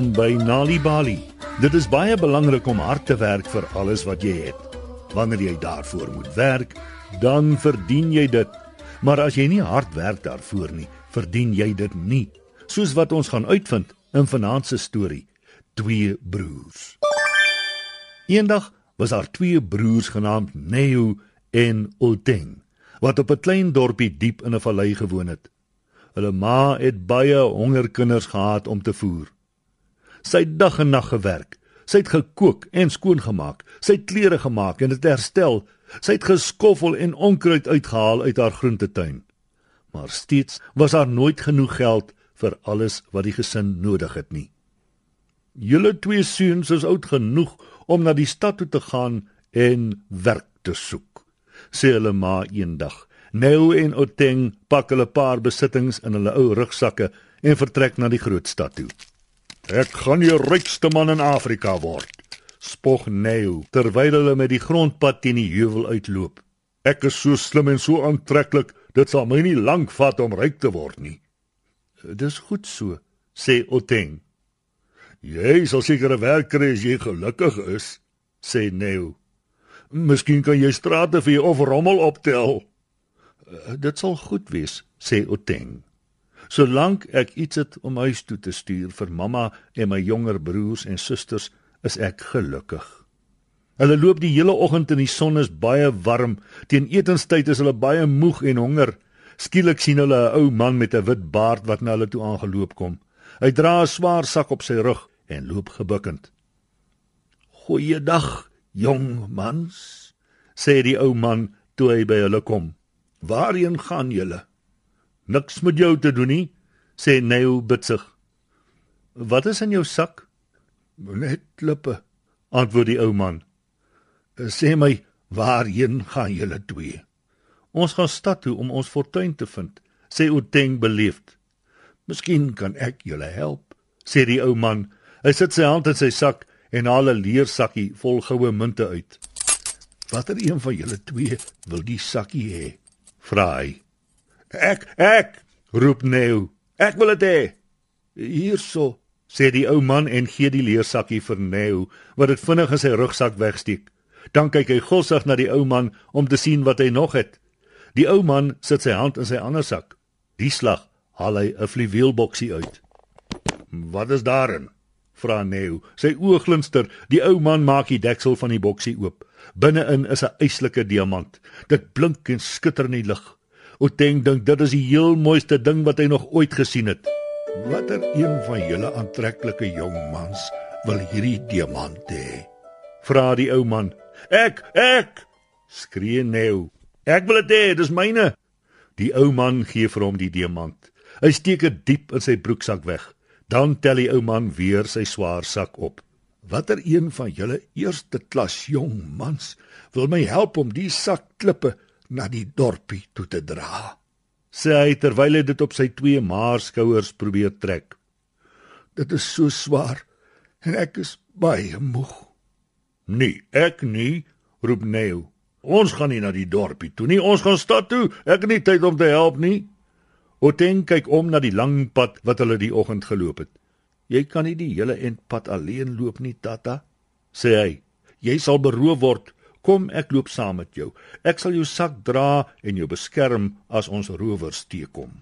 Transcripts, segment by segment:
Welkom by Nali Bali. Dit is baie belangrik om hard te werk vir alles wat jy het. Wanneer jy daarvoor moet werk, dan verdien jy dit. Maar as jy nie hard werk daarvoor nie, verdien jy dit nie. Soos wat ons gaan uitvind in vanaand se storie, twee broers. Eendag was daar twee broers genaamd Neo en Oteng wat op 'n klein dorpie diep in 'n vallei gewoon het. Hulle ma het baie hongerkinders gehad om te voer. Sy het dag en nag gewerk. Sy het gekook en skoongemaak. Sy het klere gemaak en dit herstel. Sy het geskoffel en onkruid uitgehaal uit haar groentetuin. Maar steeds was daar nooit genoeg geld vir alles wat die gesin nodig het nie. Julle twee seuns is oud genoeg om na die stad toe te gaan en werk te soek, sê hulle ma eendag. Nou en Oteng pak hulle paar besittings in hulle ou rugsakke en vertrek na die groot stad toe. Ek gaan die rykste man in Afrika word, spog Neo terwyl hulle met die grondpad teen die heuwel uitloop. Ek is so slim en so aantreklik, dit sal my nie lank vat om ryk te word nie. Dis goed so, sê Oteng. Jy sal seker 'n werk kry as jy gelukkig is, sê Neo. Miskien kan jy strate vir jou of rommel optel. Dit sal goed wees, sê Oteng. Solank ek iets het om huis toe te stuur vir mamma en my jonger broers en susters, is ek gelukkig. Hulle loop die hele oggend in die son is baie warm. Teen etenstyd is hulle baie moeg en honger. Skielik sien hulle 'n ou man met 'n wit baard wat na hulle toe aangeloop kom. Hy dra 'n swaar sak op sy rug en loop gebukkend. "Goeiedag, jong mans," sê die ou man toe hy by hulle kom. "Waarheen gaan julle?" Niks met jou te doen nie, sê Neo bitsig. Wat is in jou sak? Net klippe, antwoord die ou man. Sê my, waarheen gaan julle twee? Ons gaan stad toe om ons fortuin te vind, sê Oteng beleefd. Miskien kan ek julle help, sê die ou man. Hy sit sy hand in sy sak en haal 'n leersakkie vol goue munte uit. Watter een van julle twee wil die sakkie hê? vra hy. Ek, ek, roep Neo. Ek wil dit hê. Hierso, sê die ou man en gee die leersakkie vir Neo, wat dit vinnig in sy rugsak wegsteek. Dan kyk hy gulsig na die ou man om te sien wat hy nog het. Die ou man sit sy hand in sy ander sak. Die slag haal hy 'n fluweelboksie uit. "Wat is daarin?" vra Neo. Sy oë glinster. Die ou man maak die deksel van die boksie oop. Binne-in is 'n eislike diamant. Dit blink en skitter in die lug. Oteng dink dit is die heel mooiste ding wat hy nog ooit gesien het. Watter een van julle aantreklike jong mans wil hierdie diamant hê? Vra die ou man. Ek, ek, skree Neo. Ek wil dit hê, dis myne. Die ou man gee vir hom die diamant. Hy steek dit diep in sy broeksak weg. Dan tel die ou man weer sy swaar sak op. Watter een van julle eerste klas jong mans wil my help om die sak klippe na die dorpie toe te dra. Sê hy terwyl hy dit op sy twee maarskouers probeer trek. Dit is so swaar en ek is baie moeg. Nee, ek nie, roep Neo. Ons gaan nie na die dorpie toe nie, ons gaan stad toe. Ek het nie tyd om te help nie. Oteng kyk om na die lang pad wat hulle die oggend geloop het. Jy kan nie die hele eindpad alleen loop nie, Tata, sê hy. Jy sal beroof word Kom ek loop saam met jou. Ek sal jou sak dra en jou beskerm as ons rowers teekom.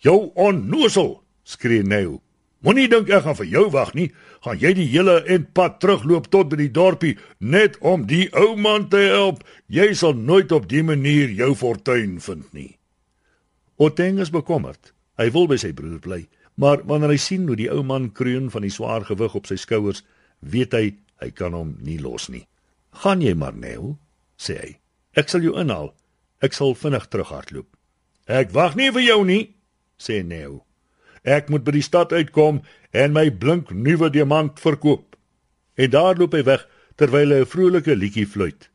Jou onnoosel, skree Neo. Moenie dink ek gaan vir jou wag nie. Gaan jy die hele pad terugloop tot by die dorpie net om die ou man te help? Jy sal nooit op die manier jou fortuin vind nie. Oteng is bekommerd. Hy wil by sy broer bly, maar wanneer hy sien hoe die ou man kreun van die swaar gewig op sy skouers, weet hy hy kan hom nie los nie. "Gaan jy maar, Neo," sê hy. "Ek sal jou inhaal. Ek sal vinnig terughardloop." "Ek wag nie vir jou nie," sê Neo. "Ek moet by die stad uitkom en my blink nuwe diamant verkoop." En daar loop hy weg terwyl hy 'n vrolike liedjie fluit.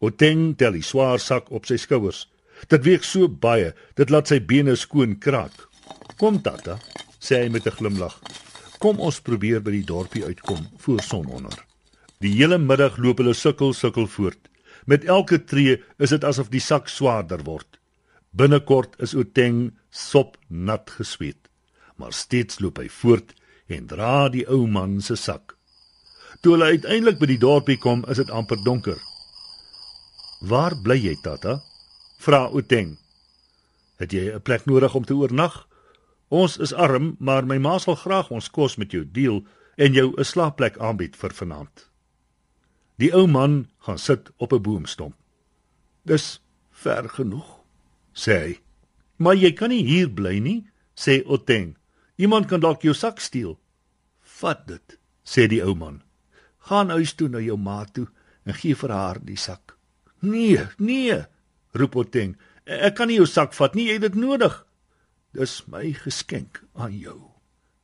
Oteng tel die swaar sak op sy skouers. Dit weeg so baie, dit laat sy bene skoon kraak. "Kom, Tata," sê hy met 'n glimlag. "Kom ons probeer by die dorpie uitkom voor sononder." Die hele middag loop hulle sukkel sukkel voort. Met elke tree is dit asof die sak swaarder word. Binnekort is Oteng sop nat gesweet. Maar steeds loop hy voort en dra die ou man se sak. Toe hulle uiteindelik by die dorpie kom, is dit amper donker. "Waar bly jy, Tata?" vra Oteng. "Het jy 'n plek nodig om te oornag?" "Ons is arm, maar my ma sal graag ons kos met jou deel en jou 'n slaapplek aanbied vir vanaand." Die ou man gaan sit op 'n boomstomp. "Dis ver genoeg," sê hy. "Maar jy kan nie hier bly nie," sê Oteng. "Iemand kan dalk jou sak steel." "Vat dit," sê die ou man. "Gaan huis toe na jou ma toe en gee vir haar die sak." "Nee, nee," roep Oteng. "Ek kan nie jou sak vat nie, jy het dit nodig." "Dis my geskenk aan jou,"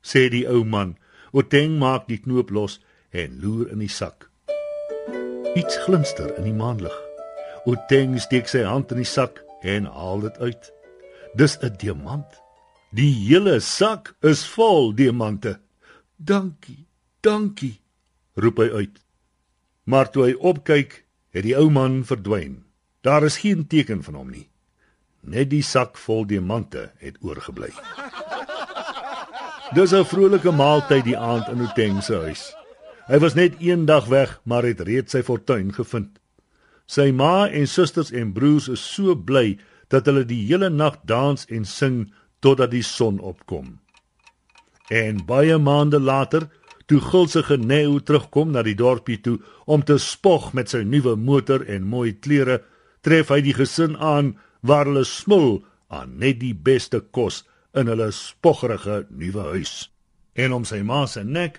sê die ou man. Oteng maak die knoop los en loer in die sak. Iets glinster in die maanlig. Oteng steek sy hand in die sak en haal dit uit. Dis 'n diamant. Die hele sak is vol diamante. "Dankie, dankie," roep hy uit. Maar toe hy opkyk, het die ou man verdwyn. Daar is geen teken van hom nie. Net die sak vol diamante het oorgebly. Dis 'n vrolike maaltyd die aand in Oteng se huis. Hy was net een dag weg, maar het reeds sy fortuin gevind. Sy ma en susters en broers is so bly dat hulle die hele nag dans en sing totdat die son opkom. En baie maande later, toe gulsige Neo terugkom na die dorpie toe om te spog met sy nuwe motor en mooi klere, tref hy die gesin aan waar hulle smul aan net die beste kos in hulle spoggerige nuwe huis. En om sy ma se nek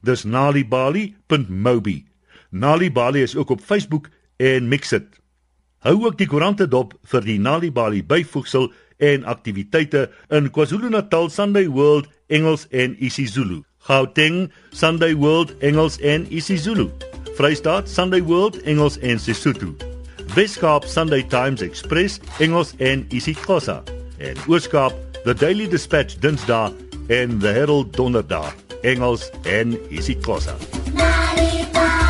Dis nalibali.mobi. Nali Bali is ook op Facebook en Mixit. Hou ook die koerante dop vir die Nali Bali byvoegsel en aktiwiteite in KwaZulu-Natal Sunday World Engels en isiZulu. Gauteng Sunday World Engels en isiZulu. Vrystaat Sunday World Engels en Sesotho. Weskaap Sunday Times Express Engels en isiXhosa. En Ooskaap The Daily Dispatch Dinsdae en The Herald Donderdag Engels en isiXhosa. Nali Bali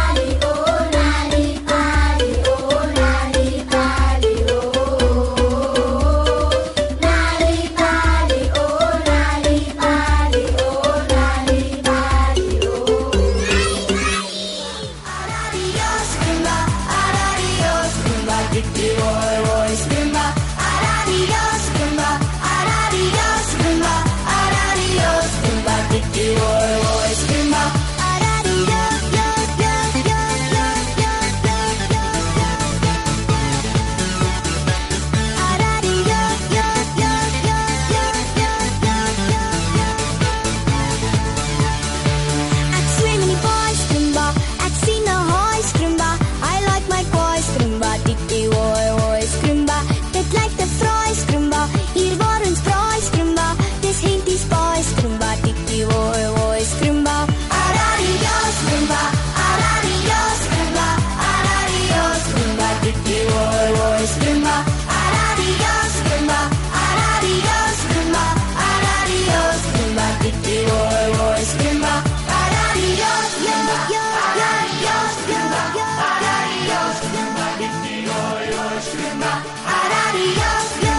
Dios, Dios.